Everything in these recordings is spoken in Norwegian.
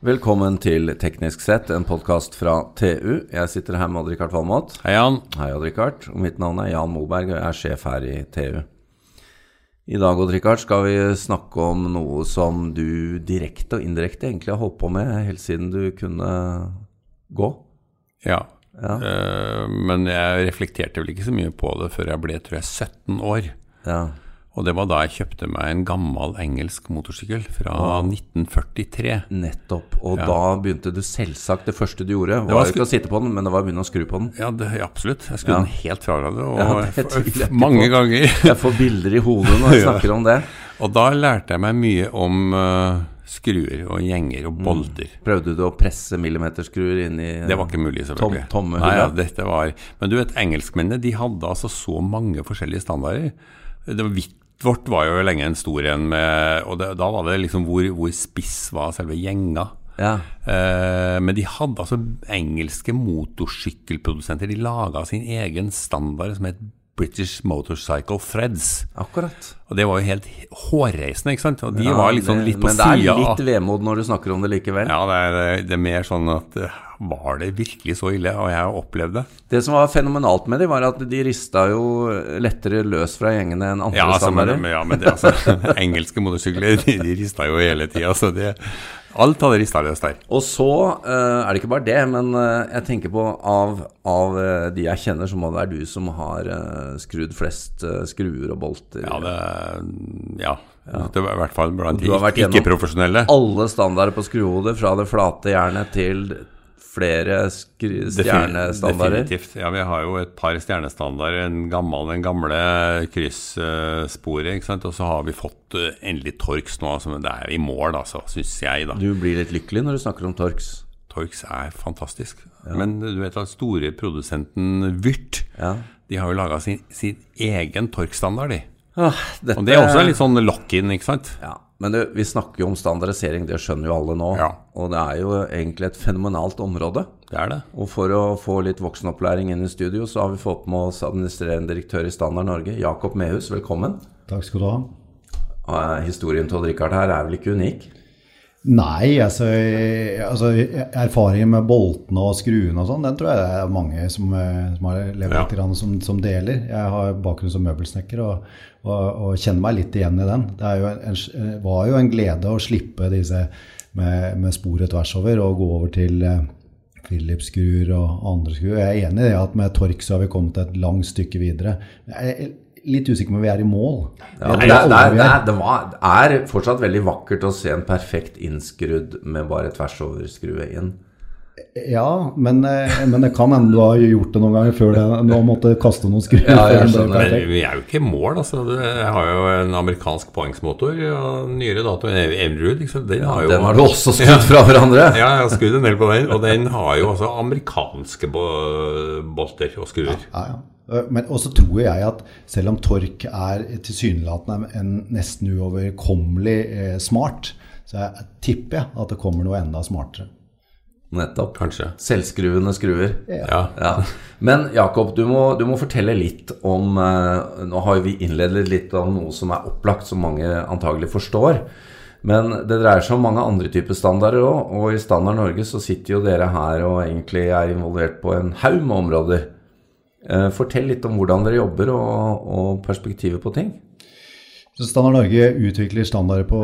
Velkommen til Teknisk sett, en podkast fra TU. Jeg sitter her med Odd-Rikard Valmot. Hei, Jan. Hei, Odd-Rikard. Mitt navn er Jan Moberg, og jeg er sjef her i TU. I dag Odd-Rikard, skal vi snakke om noe som du direkte og indirekte egentlig har holdt på med helt siden du kunne gå. Ja. Ja. Uh, men jeg reflekterte vel ikke så mye på det før jeg ble tror jeg, 17 år. Ja. Og det var da jeg kjøpte meg en gammel engelsk motorsykkel fra 1943. Nettopp. Og Ja. da begynte du selvsagt Det første du gjorde, var var ikke å sitte på den, men det var å begynne å skru på den. Ja, det, absolutt. Jeg skrudde Ja. den helt fra hverandre. Og Ja, mange på. ganger. Jeg får bilder i hodet når jeg snakker om det. Og da lærte jeg meg mye om uh, skruer og gjenger og bolter. Prøvde du å presse millimeterskruer inn i Det var ikke mulig, selvfølgelig. Tom- tomme Nei, ja, dette var Men du vet, engelskmennene de hadde altså så mange forskjellige standarder. Det var vidt Vårt var jo lenge en stor en med Og det, da var det liksom hvor, hvor spiss var selve gjenga. Ja. Eh, men de hadde altså engelske motorsykkelprodusenter. De laga sin egen standard som het British Motorcycle Threads. Akkurat. Og det var jo helt hårreisende, ikke sant? Og de Ja, var liksom litt på Men det er litt vemod når du snakker om det likevel. Ja, det er, det er mer sånn at eh, Var det virkelig så ille? Og jeg opplevde det. Det som var fenomenalt med dem, var at de rista jo lettere løs fra gjengene enn andre Ja, altså, men- ja, men det, altså, engelske motorsykler de, de rista jo hele tida. Så det, alt hadde rista løs der. Og så eh, er det ikke bare det, men eh, jeg tenker på av, av eh, de jeg kjenner, så må det være du som har skrudd flest skruer og bolter. Ja, det, ja. det var i hvert fall blant de ikke-profesjonelle. Alle standarder på skruhodet, fra det flate jernet til flere stjernestandarder. Definitivt. Ja, vi har jo et par stjernestandarder. En gammel, den gamle kryssporet. ikke sant. Og så har vi fått eh, endelig Torx nå. Altså, det er i mål, altså, syns jeg, da. Du blir litt lykkelig når du snakker om Torx. Torx er fantastisk. Men du vet at store produsenten Vyrt, Ja. de har jo laga sin, sin egen Torx-standard, de. Ah, dette, Og det er også litt sånn lock-in, ikke sant? Ja, men du, vi snakker jo om standardisering, det skjønner jo alle nå. Ja. Og det er jo egentlig et fenomenalt område. Det er det. Og for å få litt voksenopplæring inn i studio, så har vi fått med oss administrerende direktør i Standard Norge, Jakob Mehus. Velkommen. Takk skal du ha. Eh, Historien til Odd-Rikard her er vel ikke unik? Nei, altså, eh, altså erfaringen med boltene og skruene og sånn, den tror jeg det er mange som, eh, som har levd litt ja. som, som deler. Jeg har bakgrunn som møbelsnekker og, og, og kjenner meg litt igjen i den. Det er jo en, en, var jo en glede å slippe disse med, med sporet tvers over og gå over til eh, Philips-skruer og andre skruer. Jeg er enig i det at med Tork så har vi kommet et langt stykke videre. Jeg litt usikker på om vi er i mål. Ja, det, er, det, er, det, var, det er fortsatt veldig vakkert å se en perfekt innskrudd med bare tvers over skrue inn. Ja, men, eh, men det kan hende du har gjort det noen ganger før det, du har måttet kaste noen skruer. Ja, jeg skjønner. Vi er jo ikke i mål, altså. Jeg har jo en amerikansk poengsmotor Og nyere dato, en Liksom. Den, har jo, Den har du også skrudd fra hverandre. Ja, jeg har skutt en del på den. Og den har jo altså amerikanske bolter og skruer. Ja, ja. Eh, Men også tror jeg at selv om Tork er tilsynelatende en nesten uoverkommelig eh, smart, så jeg, tipper jeg at det kommer noe enda smartere. Nettopp. Kanskje. Selvskruende skruer. Ja. Ja. Men Jakob, du må, du må fortelle litt om eh, Nå har vi innledet litt om noe som er opplagt, som mange antagelig forstår. Men det dreier seg om mange andre typer standarder òg. Og i Standard Norge så sitter jo dere her og egentlig er involvert på en haug med områder. Eh, Fortell litt om hvordan dere jobber og, og perspektivet på ting. Så Standard Norge utvikler standarder på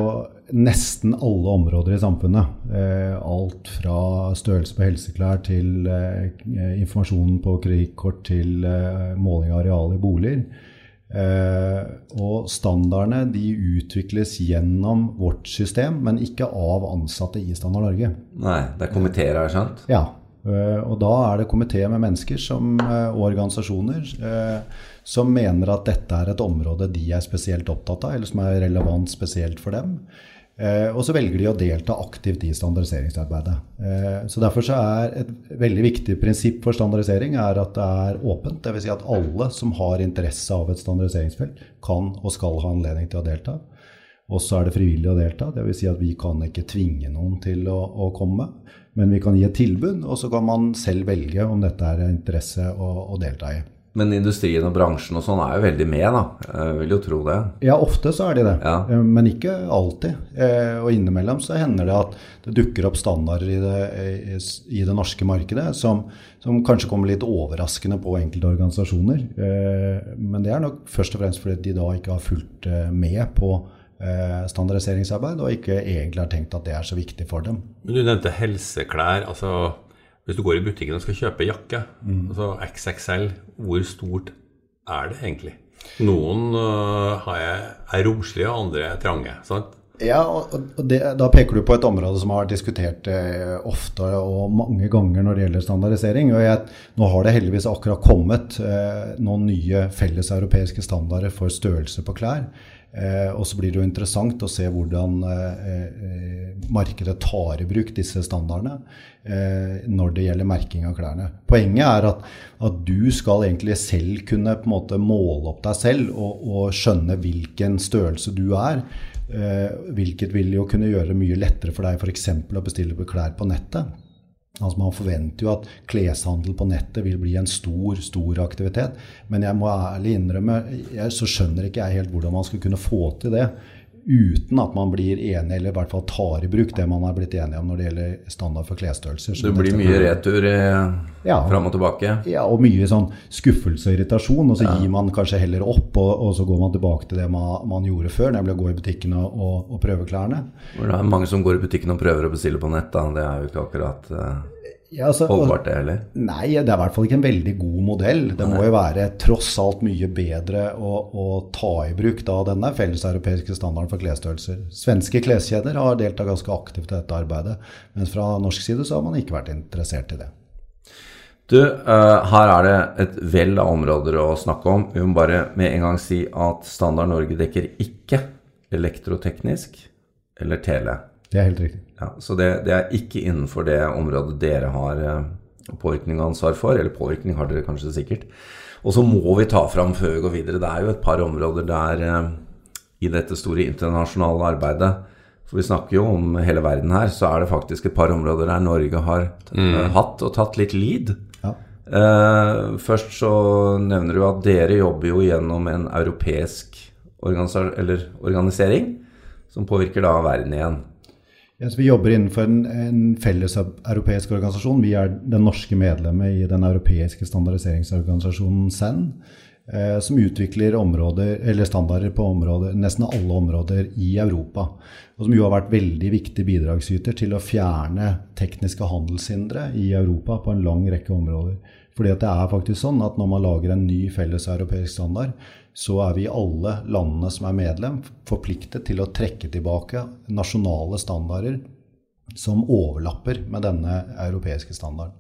nesten alle områder i samfunnet. Eh, alt fra størrelse på helseklær til informasjonen informasjon på kredittkort til eh, måling av areal i boliger. Eh, og standardene de utvikles gjennom vårt system, men ikke av ansatte i Standard Norge. Nei, det er komiteer, her, sant? Ja, eh, og da er det komiteer med mennesker som, eh, og organisasjoner eh, som mener at dette er et område de er spesielt opptatt av, eller som er relevant spesielt for dem. Eh, Og så velger de å delta aktivt i standardiseringsarbeidet. Eh, Så Derfor så er et veldig viktig prinsipp for standardisering er at det er åpent. Dvs. Si at alle som har interesse av et standardiseringsfelt, kan og skal ha anledning til å delta. Og så er det frivillig å delta. Dvs. Si at vi kan ikke tvinge noen til å, å komme, men vi kan gi et tilbud, og så kan man selv velge om dette er interesse å, å delta i. Men industrien og bransjen og sånn er jo veldig med, da. Jeg vil jo tro det. Ja, ofte så er de det, Ja. Eh, men ikke alltid. Eh, Og innimellom så hender det at det dukker opp standarder i det, i- i det norske markedet som, som kanskje kommer litt overraskende på enkelte organisasjoner. Eh, Men det er nok først og fremst fordi de da ikke har fulgt eh, med på eh, standardiseringsarbeid, og ikke egentlig har tenkt at det er så viktig for dem. Men du nevnte helseklær. altså Hvis du går i butikken og skal kjøpe jakke, altså XXL, hvor stort er det egentlig? Noen uh, har jeg, er romslige, og andre er trange. sant? Ja, og og det, da peker du på et område som har vært diskutert eh, ofte og mange ganger når det gjelder standardisering. og jeg, Nå har det heldigvis akkurat kommet eh, noen nye felleseuropeiske standarder for størrelse på klær. Eh, og så blir det jo interessant å se hvordan eh, eh, markedet tar i bruk disse standardene når det gjelder merking av klærne. Poenget er at, at du skal egentlig selv kunne på en måte måle opp deg selv og, og skjønne hvilken størrelse du er. Hvilket vil jo kunne gjøre det mye lettere for deg f.eks. å bestille klær på nettet. Altså Man forventer jo at kleshandel på nettet vil bli en stor stor aktivitet. Men jeg må ærlig innrømme, jeg, så skjønner ikke jeg helt hvordan man skal kunne få til det uten at man blir enig, eller i hvert fall tar i bruk det man er blitt enig om når det gjelder standard for klesstørrelser. Det blir mye retur eh, Ja. fram og tilbake. ja, og mye sånn skuffelse og irritasjon, og så gir man kanskje heller opp, og, og så går man tilbake til det man, man gjorde før, nemlig å gå i butikken og, og, og prøve klærne. Det er mange som går i butikken og prøver å bestille på nett. Da. Det er jo ikke akkurat eh, Ja, altså, holdbart, det heller. Nei, det er i hvert fall ikke en veldig god modell. Det må jo være tross alt mye bedre å, å ta i bruk da denne felleseuropeiske standarden for klesstørrelser. Svenske kleskjeder har deltatt ganske aktivt i dette arbeidet, mens fra norsk side så har man ikke vært interessert i det. Du, eh, her er det et vell av områder å snakke om. Vi må bare med en gang si at Standard Norge dekker ikke elektroteknisk eller tele. Det er helt riktig. Ja, så det, det er ikke innenfor det området dere har eh, påvirkning og ansvar for. Eller påvirkning har dere kanskje sikkert. Og så må vi ta fram før vi går videre, det er jo et par områder der eh, i dette store internasjonale arbeidet For vi snakker jo om hele verden her, så er det faktisk et par områder der Norge har mm. hatt og tatt litt lead. Ja. Uh, først så nevner du at dere jobber jo gjennom en europeisk organisa eller organisering som påvirker da verden igjen. Så vi jobber innenfor en, en felles europeisk organisasjon. Vi er det norske medlemmet i den europeiske standardiseringsorganisasjonen SEND, eh, som utvikler områder, standarder på områder, nesten alle områder i Europa. Og som jo har vært veldig viktig bidragsyter til å fjerne tekniske handelshindre i Europa på en lang rekke områder. Fordi det er faktisk sånn at når man lager en ny felles europeisk standard, så er vi alle landene som er medlem, forpliktet til å trekke tilbake nasjonale standarder som overlapper med denne europeiske standarden.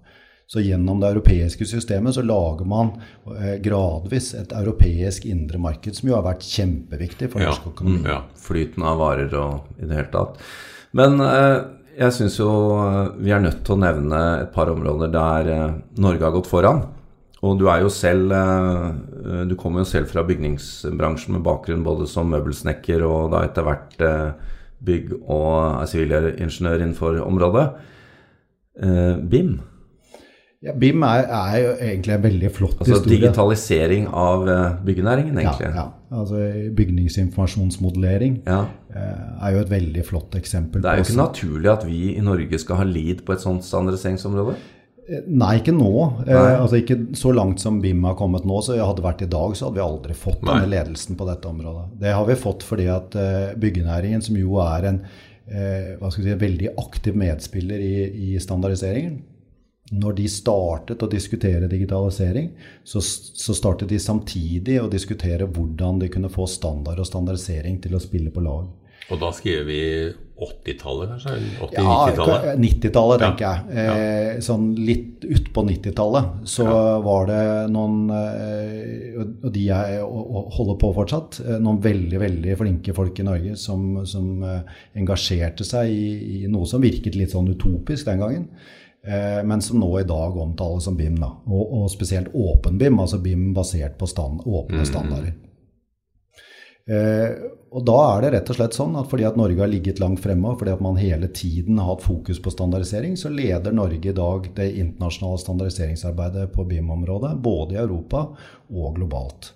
Så gjennom det europeiske systemet så lager man eh, gradvis et europeisk indre marked, som jo har vært kjempeviktig for Ja. norsk økonomi. ja. flyten av varer og i det hele tatt. Men eh, jeg syns jo eh, vi er nødt til å nevne et par områder der eh, Norge har gått foran. Og du er jo selv eh, Du kommer jo selv fra bygningsbransjen med bakgrunn både som møbelsnekker og da etter hvert eh, bygg- og er sivilingeniør innenfor området. Eh, BIM, Ja, BIM er, er jo egentlig en veldig flott altså historie. digitalisering av eh, byggenæringen, egentlig. Ja, ja. Altså, bygningsinformasjonsmodellering Ja. eh, er jo et veldig flott eksempel. Det er jo ikke naturlig at vi i Norge skal ha lid på et sånt standardiseringsområde. Nei, ikke nå. Eh, altså Ikke så langt som BIM har kommet nå. så Hadde det vært i dag, så hadde vi aldri fått Nei. denne ledelsen på dette området. Det har vi fått fordi at eh, byggenæringen, som jo er en eh, hva skal vi si, veldig aktiv medspiller i, i standardiseringen når de startet å diskutere digitalisering, så, så startet de samtidig å diskutere hvordan de kunne få standard og standardisering til å spille på lag. Og da skriver vi 80-tallet, kanskje? 80-90-tallet? Ja, 90-tallet, Ja. tenker jeg. Eh, sånn litt utpå 90-tallet så var det noen, eh, og de og holder på fortsatt, eh, noen veldig veldig flinke folk i Norge som, som eh, engasjerte seg i, i noe som virket litt sånn utopisk den gangen. Eh, men som nå i dag omtales som BIM, da. Og, og spesielt åpen BIM, altså BIM basert på stand, åpne standarder. Eh, og da er det rett og slett sånn at fordi at Norge har ligget langt fremme, og fordi at man hele tiden har hatt fokus på standardisering, så leder Norge i dag det internasjonale standardiseringsarbeidet på BIM-området, både i Europa og globalt.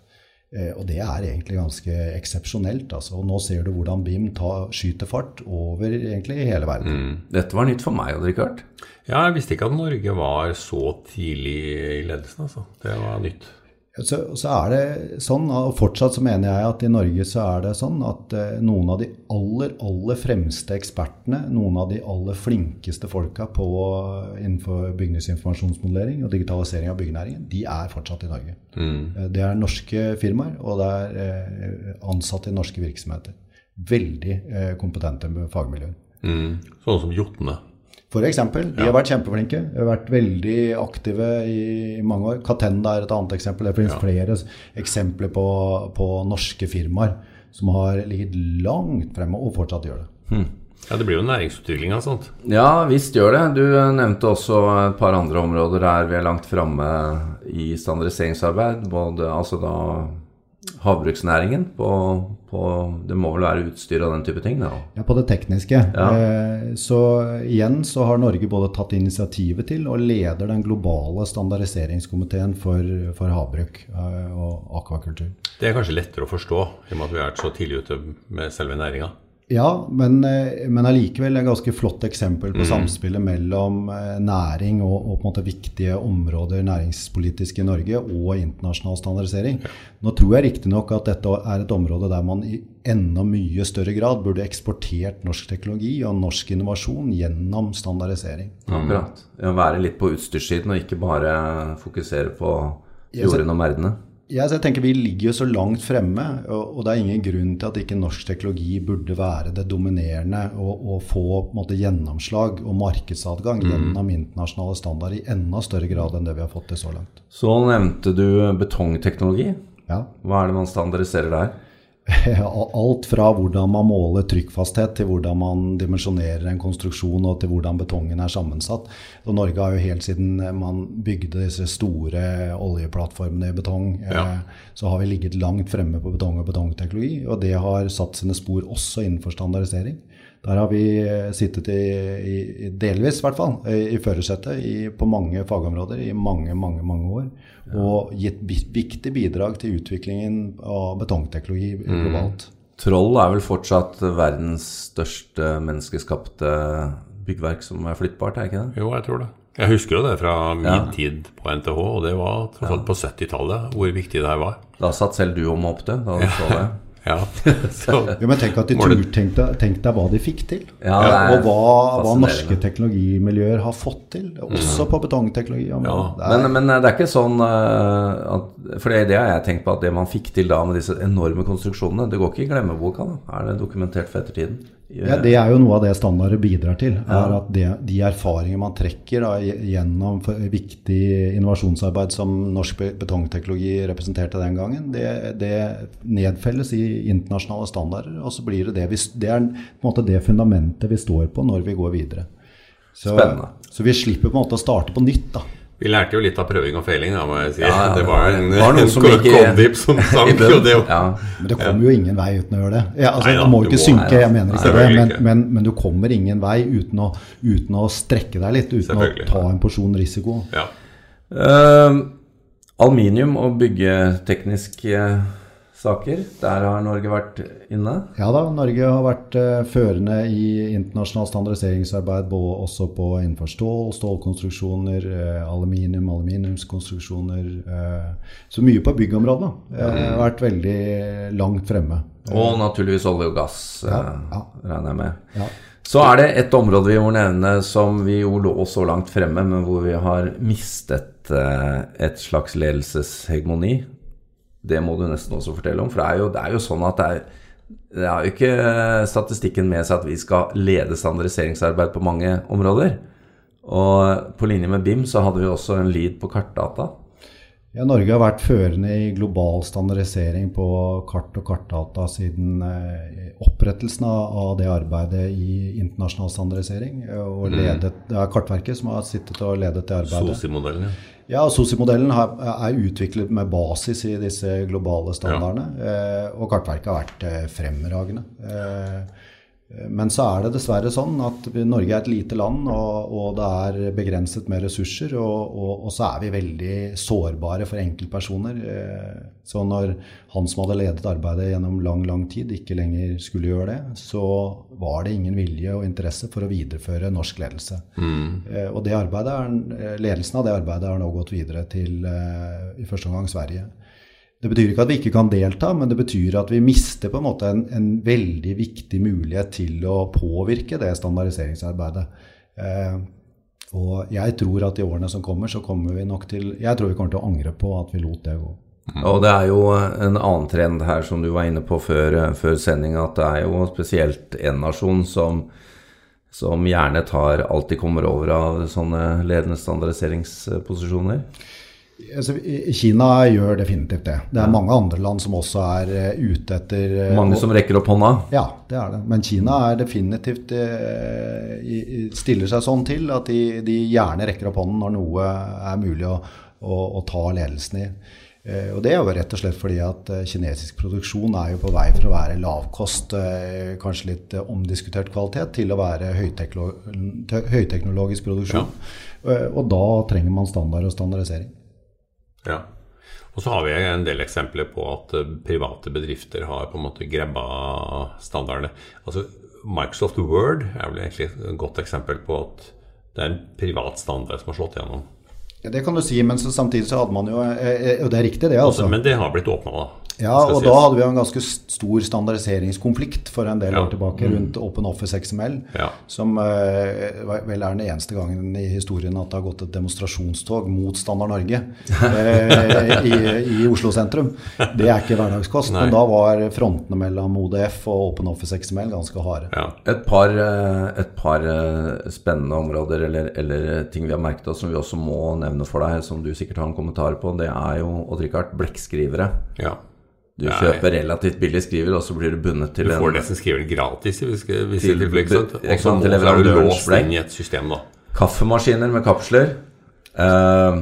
Eh, og det er egentlig ganske eksepsjonelt. Altså. Og nå ser du hvordan BIM tar, skyter fart over egentlig hele verden. Mm. Dette var nytt for meg, Rikard. Ja, jeg visste ikke at Norge var så tidlig i ledelsen. Altså. Det var nytt. Så, så, er det sånn, og fortsatt så mener jeg at i Norge så er det sånn at eh, noen av de aller, aller fremste ekspertene, noen av de aller flinkeste folka på, innenfor bygningsinformasjonsmodellering og digitalisering av byggenæringen, de er fortsatt i Norge. Mm. Eh, det er norske firmaer, og det er eh, ansatte i norske virksomheter. Veldig kompetente fagmiljøer. Mm. Sånn som Jotne. For eksempel, de har vært kjempeflinke. De har vært veldig aktive i mange år. Catenda er et annet eksempel. Det finnes ja. flere eksempler på, på, norske firmaer som har ligget langt fremme og fortsatt gjør det. Hmm. Ja, Det blir jo næringsutvikling av sånt. Ja, visst gjør det. Du nevnte også et par andre områder der vi er langt framme i standardiseringsarbeid. Både altså da havbruksnæringen på, på, Det må vel være utstyr og den type ting? Da. Ja, på det tekniske. Ja. Eh, så igjen så har Norge både tatt initiativet til og leder den globale standardiseringskomiteen for, for havbruk eh, og akvakultur. Det er kanskje lettere å forstå, i og med at vi er så tidlig ute med selve næringa? Ja, men, eh, men allikevel et ganske flott eksempel på mm. samspillet mellom eh, næring og, og, på en måte viktige områder næringspolitisk i Norge og internasjonal standardisering. Nå tror jeg riktignok at dette er et område der man i enda mye større grad burde eksportert norsk teknologi og norsk innovasjon gjennom standardisering. Akkurat. Ja, være litt på utstyrssiden og ikke bare fokusere på jorden og merdene. Ja, jeg tenker Vi ligger jo så langt fremme, og, det er ingen grunn til at ikke norsk teknologi burde være det dominerende og, og få måte, gjennomslag og markedsadgang mm. gjennom internasjonale standarder i enda større grad enn det vi har fått til så langt. Så nevnte du betongteknologi. Ja. Hva er det man standardiserer der? Alt fra hvordan man måler trykkfasthet, til hvordan man dimensjonerer en konstruksjon, og til hvordan betongen er sammensatt. Og Norge har jo helt siden man bygde disse store oljeplattformene i betong, eh, ja. så har vi ligget langt fremme på betong og betongteknologi. Og det har satt sine spor også innenfor standardisering. Der har vi eh, sittet i, i delvis i hvert fall, i, i førersetet på mange fagområder i mange, mange, mange år. Og gitt viktig bidrag til utviklingen av betongteknologi mm. globalt. Mm. Troll er vel fortsatt verdens største menneskeskapte byggverk som er flyttbart, er ikke det? Jo, jeg tror det. Jeg husker jo det fra min ja. tid på NTH, og det var tross alt ja. på 70-tallet hvor viktig det her var. Da satt selv du og måpte? Da du så det. Ja. jo, men tenk at de turtenkte tenk deg hva de fikk til. Ja, og hva, hva, norske teknologimiljøer har fått til. Også mm. på betongteknologi. Ja, men, men, eh, det er ikke sånn uh, at, For det, det, har jeg tenkt på, at det man fikk til da med disse enorme konstruksjonene, det går ikke i glemmeboka? da? Er det dokumentert for ettertiden? Ja, Det er jo noe av det standardet bidrar til. er at det, De erfaringer man trekker da, gjennom viktig innovasjonsarbeid som norsk betongteknologi representerte den gangen, det, det nedfelles i internasjonale standarder. Og så blir det det vi, Det er på en måte det fundamentet vi står på når vi går videre. Så, Spennende. Så vi slipper på en måte å starte på nytt. da. Vi lærte jo litt av prøving og feiling, da, må jeg si. Ja, det var en, var en som Kondip som sank. jo det, ja. Men det kommer jo ingen vei uten å gjøre det. Ja, altså, Nei, må jo ikke synke, jeg mener ikke det, men, men, men, du kommer ingen vei uten å, uten å strekke deg litt, uten å ta en porsjon risiko. Ja. Uh, aluminium og byggeteknisk uh, saker. Der har Norge vært inne? Ja da, Norge har vært uh, førende i internasjonalt standardiseringsarbeid både også på innenfor stål, stålkonstruksjoner, uh, aluminium, aluminiumskonstruksjoner. Uh, så mye på byggområdet. Har vært veldig langt fremme. Og naturligvis olje og gass, ja, ja. regner jeg med. Ja. Så er det et område vi må nevne som vi jo lå så langt fremme, men hvor vi har mistet et slags ledelseshegemoni. Det må du nesten også fortelle om. For det er jo, det er jo sånn at det er det har jo ikke statistikken med seg at vi skal lede standardiseringsarbeid på mange områder. Og på linje med BIM så hadde vi også en lead på kartdata. Ja, Norge har vært førende i global standardisering på kart og kartdata siden eh, opprettelsen av det arbeidet i internasjonal standardisering. Og mm. ledet, det er Kartverket som har sittet og ledet det arbeidet. SOSI-modellen, ja. Ja, SOSI-modellen er utviklet med basis i disse globale standardene. Ja. Eh, og kartverket har vært eh, fremragende. Eh, men så er det dessverre sånn at Norge er et lite land, og, og det er begrenset med ressurser. Og, og, og, så er vi veldig sårbare for enkeltpersoner. Eh, så når han som hadde ledet arbeidet gjennom lang lang tid, ikke lenger skulle gjøre det, så var det ingen vilje og interesse for å videreføre norsk ledelse. Mm. Eh, og er, ledelsen av det arbeidet har nå gått videre til i første omgang Sverige. Det betyr ikke at vi ikke kan delta, men det betyr at vi mister på en måte en, en veldig viktig mulighet til å påvirke det standardiseringsarbeidet. Eh, og jeg tror at i årene som kommer, så kommer vi nok til Jeg tror vi kommer til å angre på at vi lot det gå. Og det er jo en annen trend her som du var inne på før, før sendinga, at det er jo spesielt én nasjon som, som gjerne tar alt de kommer over av sånne ledende standardiseringsposisjoner. Altså, Kina gjør definitivt det. Det er mange andre land som også er uh, ute etter uh, Mange som rekker opp hånda? Ja, det er det. Men Kina er definitivt uh, stiller seg sånn til at de, de, gjerne rekker opp hånden når noe er mulig å, å, å ta ledelsen i. og Det er jo rett og slett fordi at kinesisk produksjon er jo på vei fra å være lavkost, kanskje litt omdiskutert kvalitet, til å være høyteknologisk produksjon. Ja. og da trenger man standard og standardisering. Ja. Og så har vi en del eksempler på at eh, private bedrifter har på en måte grabba standardene. Altså Microsoft Word er vel egentlig et godt eksempel på at det er en privat standard som har slått gjennom. Ja, Det kan du si, men samtidig så hadde man jo eh, eh, Og det er riktig, det. altså. Men det har blitt åpna, da. Ja, og da hadde vi en ganske stor standardiseringskonflikt for en del ja. år tilbake mm. rundt Open Office XML, ja. som uh, vel er den eneste gangen i historien at det har gått et demonstrasjonstog mot Standard Norge uh, i, i, Oslo sentrum. Det er ikke hverdagskost, men da var frontene mellom ODF og Open Office XML ganske harde. Ja. Et par, eh, et par spennende områder eller, eller, ting vi har merket oss som vi også må nevne for deg, som du sikkert har en kommentar på, det er jo Odd Rikard, blekkskrivere. Ja. Du Nei. kjøper relativt billig skriver, og så blir du bundet til en Du får nesten skriveren gratis hvis, hvis til, til, sant? og så er du låst inn i et system, da. Kaffemaskiner med kapsler. Eh,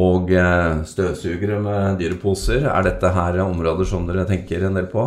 og eh, støvsugere med dyre poser. Er dette her områder som dere tenker en del på?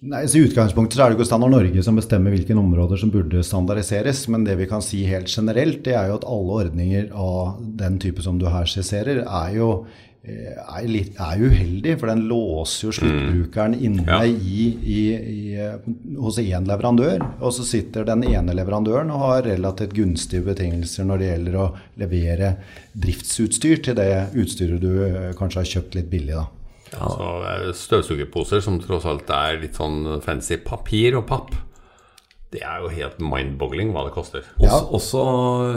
Nei, så I utgangspunktet så er det ikke Standard Norge som bestemmer hvilke områder som burde standardiseres. Men det vi kan si helt generelt, det er jo at alle ordninger av den type som du her skisserer, er jo er, litt, er uheldig, for den låser jo sluttbrukeren mm. inne ja. i, i, i, hos én leverandør. Og så sitter den ene leverandøren og har relativt gunstige betingelser når det gjelder å levere driftsutstyr til det utstyret du eh, kanskje har kjøpt litt billig. da. Ja, altså, Støvsugerposer som tross alt er litt sånn fancy papir og papp. Det er jo helt mind-boggling hva det koster. Også, også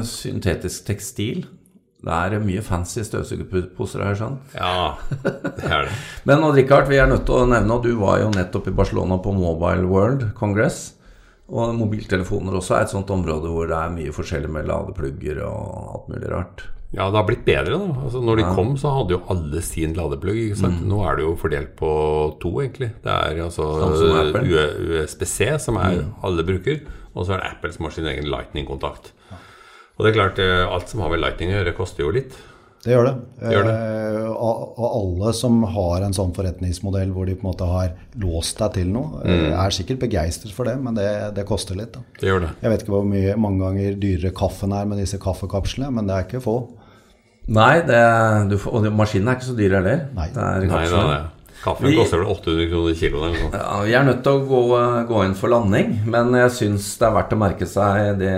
syntetisk tekstil. Det er mye fancy støvsugerposer her, skjønt. Ja, det er det. Men Rikard, vi er nødt til å nevne, at du var jo nettopp i Barcelona på Mobile World Congress. Og mobiltelefoner også er et sånt område hvor det er mye forskjellig med ladeplugger og alt mulig rart. Ja, det har blitt bedre. da. Altså, når de ja. kom, så hadde jo alle sin ladeplugg. Mm. Nå er det jo fordelt på to, egentlig. Det er altså USBC, som er mm. alle bruker, og så er det Apple som har sin egen Lightning-kontakt. Ja. Og det er klart, eh, alt som har med Lightning å gjøre, koster jo litt. Det gjør det. det, gjør det. Eh, og alle som har en sånn forretningsmodell hvor de på en måte har låst deg til noe, eh, mm. er sikkert begeistret for det, men det, det koster litt. Da. Det gjør det. Jeg vet ikke hvor mye, mange ganger dyrere kaffen er med disse kaffekapslene, men det er ikke få. Nei, det, du, og maskinen er ikke så dyr heller. Nei. Det er Nei, det Kaffen koster vel 800 kroner kiloen? Ja, vi er nødt til å gå, gå, inn for landing. Men jeg syns det er verdt å merke seg det,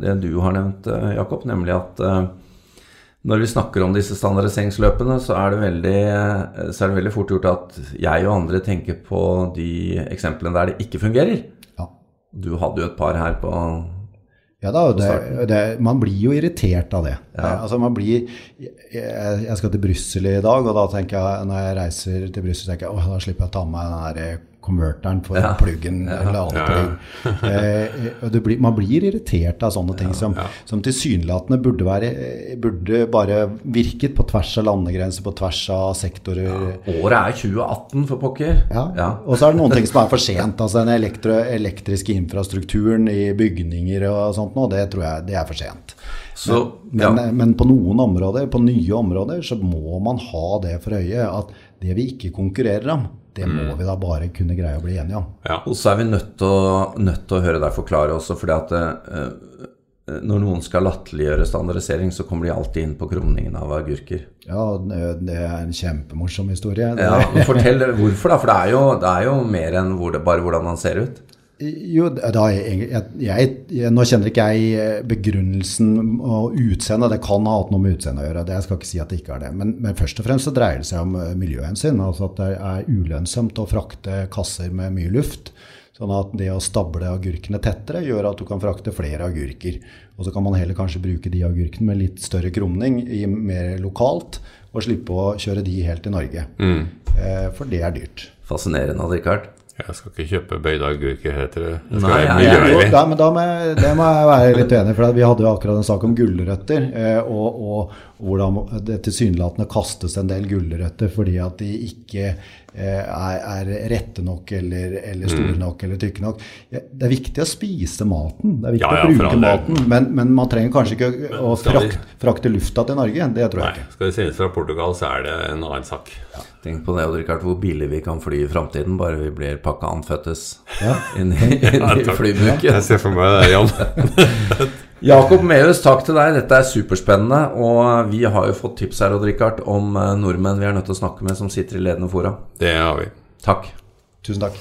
det du har nevnt, eh, Jakob. Nemlig at uh, når vi snakker om disse standardiseringsløpene, så er, det veldig, eh, så er det veldig fort gjort at jeg og andre tenker på de eksemplene der det ikke fungerer. Ja. Du hadde jo et par her på ja da, det, det, man blir jo irritert av det. Ja. Altså man blir, jeg, jeg skal til Brussel i dag, og da tenker jeg, når jeg reiser til Brussel, tenker jeg, å, da slipper jeg å ta med meg den der converteren for Ja. pluggen eller ladeplugg. Eh, og det blir, man blir irritert av sånne ting som, som tilsynelatende burde, være, burde bare virket på tvers av landegrenser, på tvers av sektorer. Året er 2018, for pokker. Ja. Og så er det noen ting som er for sent. Altså den elektro, elektriske infrastrukturen i bygninger og sånt nå, det tror jeg det er for sent. Så, Men, ja. men på noen områder, på nye områder, så må man ha det for øye at det vi ikke konkurrerer om, det må vi da bare kunne greie å bli enige om. Ja. Og så er vi nødt til å, nødt til å høre deg forklare også, fordi at eh, når noen skal latterliggjøre standardisering, så kommer de alltid inn på krumningen av agurker. Ja, det er en kjempemorsom historie. Det- Ja, Fortell hvorfor, da. For det er jo, det er jo mer enn hvor det, bare hvordan han ser ut. Jo, da, jeg, jeg, jeg, nå kjenner ikke jeg eh, begrunnelsen og utseendet. Det kan ha hatt noe med utseendet å gjøre. Det, jeg skal ikke si at det ikke er det. Men, men først og fremst så dreier det seg om eh, miljøhensyn. Altså at det er ulønnsomt å frakte kasser med mye luft. Sånn at det å stable agurkene tettere gjør at du kan frakte flere agurker. Og så kan man heller kanskje bruke de agurkene med litt større krumning i mer lokalt, og slippe å kjøre de helt til Norge. Mm. for det er dyrt. Fascinerende, Richard. Jeg skal ikke kjøpe bøyde agurker, heter det. Nei, skal være jeg- Jo, miljøvennlig. da, men da må, jeg- det må jeg være litt uenig i. For vi hadde jo akkurat en sak om gulrøtter. Eh, og, og hvordan det tilsynelatende kastes en del gulrøtter fordi at de ikke er, er rette nok eller, eller store Mm. nok eller tykke nok. Det er viktig å spise maten. Det er viktig Ja, ja, å bruke maten. Men, men man trenger kanskje ikke å vi- frakte, frakte lufta til Norge. Det tror jeg Nei, ikke. skal det sendes fra Portugal, så er det en annen sak. Tenk på det, Richard, hvor billig vi kan fly i framtiden, bare vi blir pakka anføttes Ja. inn i, inn i takk. flybuken. Jeg ser for meg det, Jan. Jakob Meus, takk til deg. Dette er superspennende. Og vi har jo fått tips her, Odd Rikard, om eh, nordmenn vi er nødt til å snakke med som sitter i ledende fora. Det har vi. Takk. Tusen takk.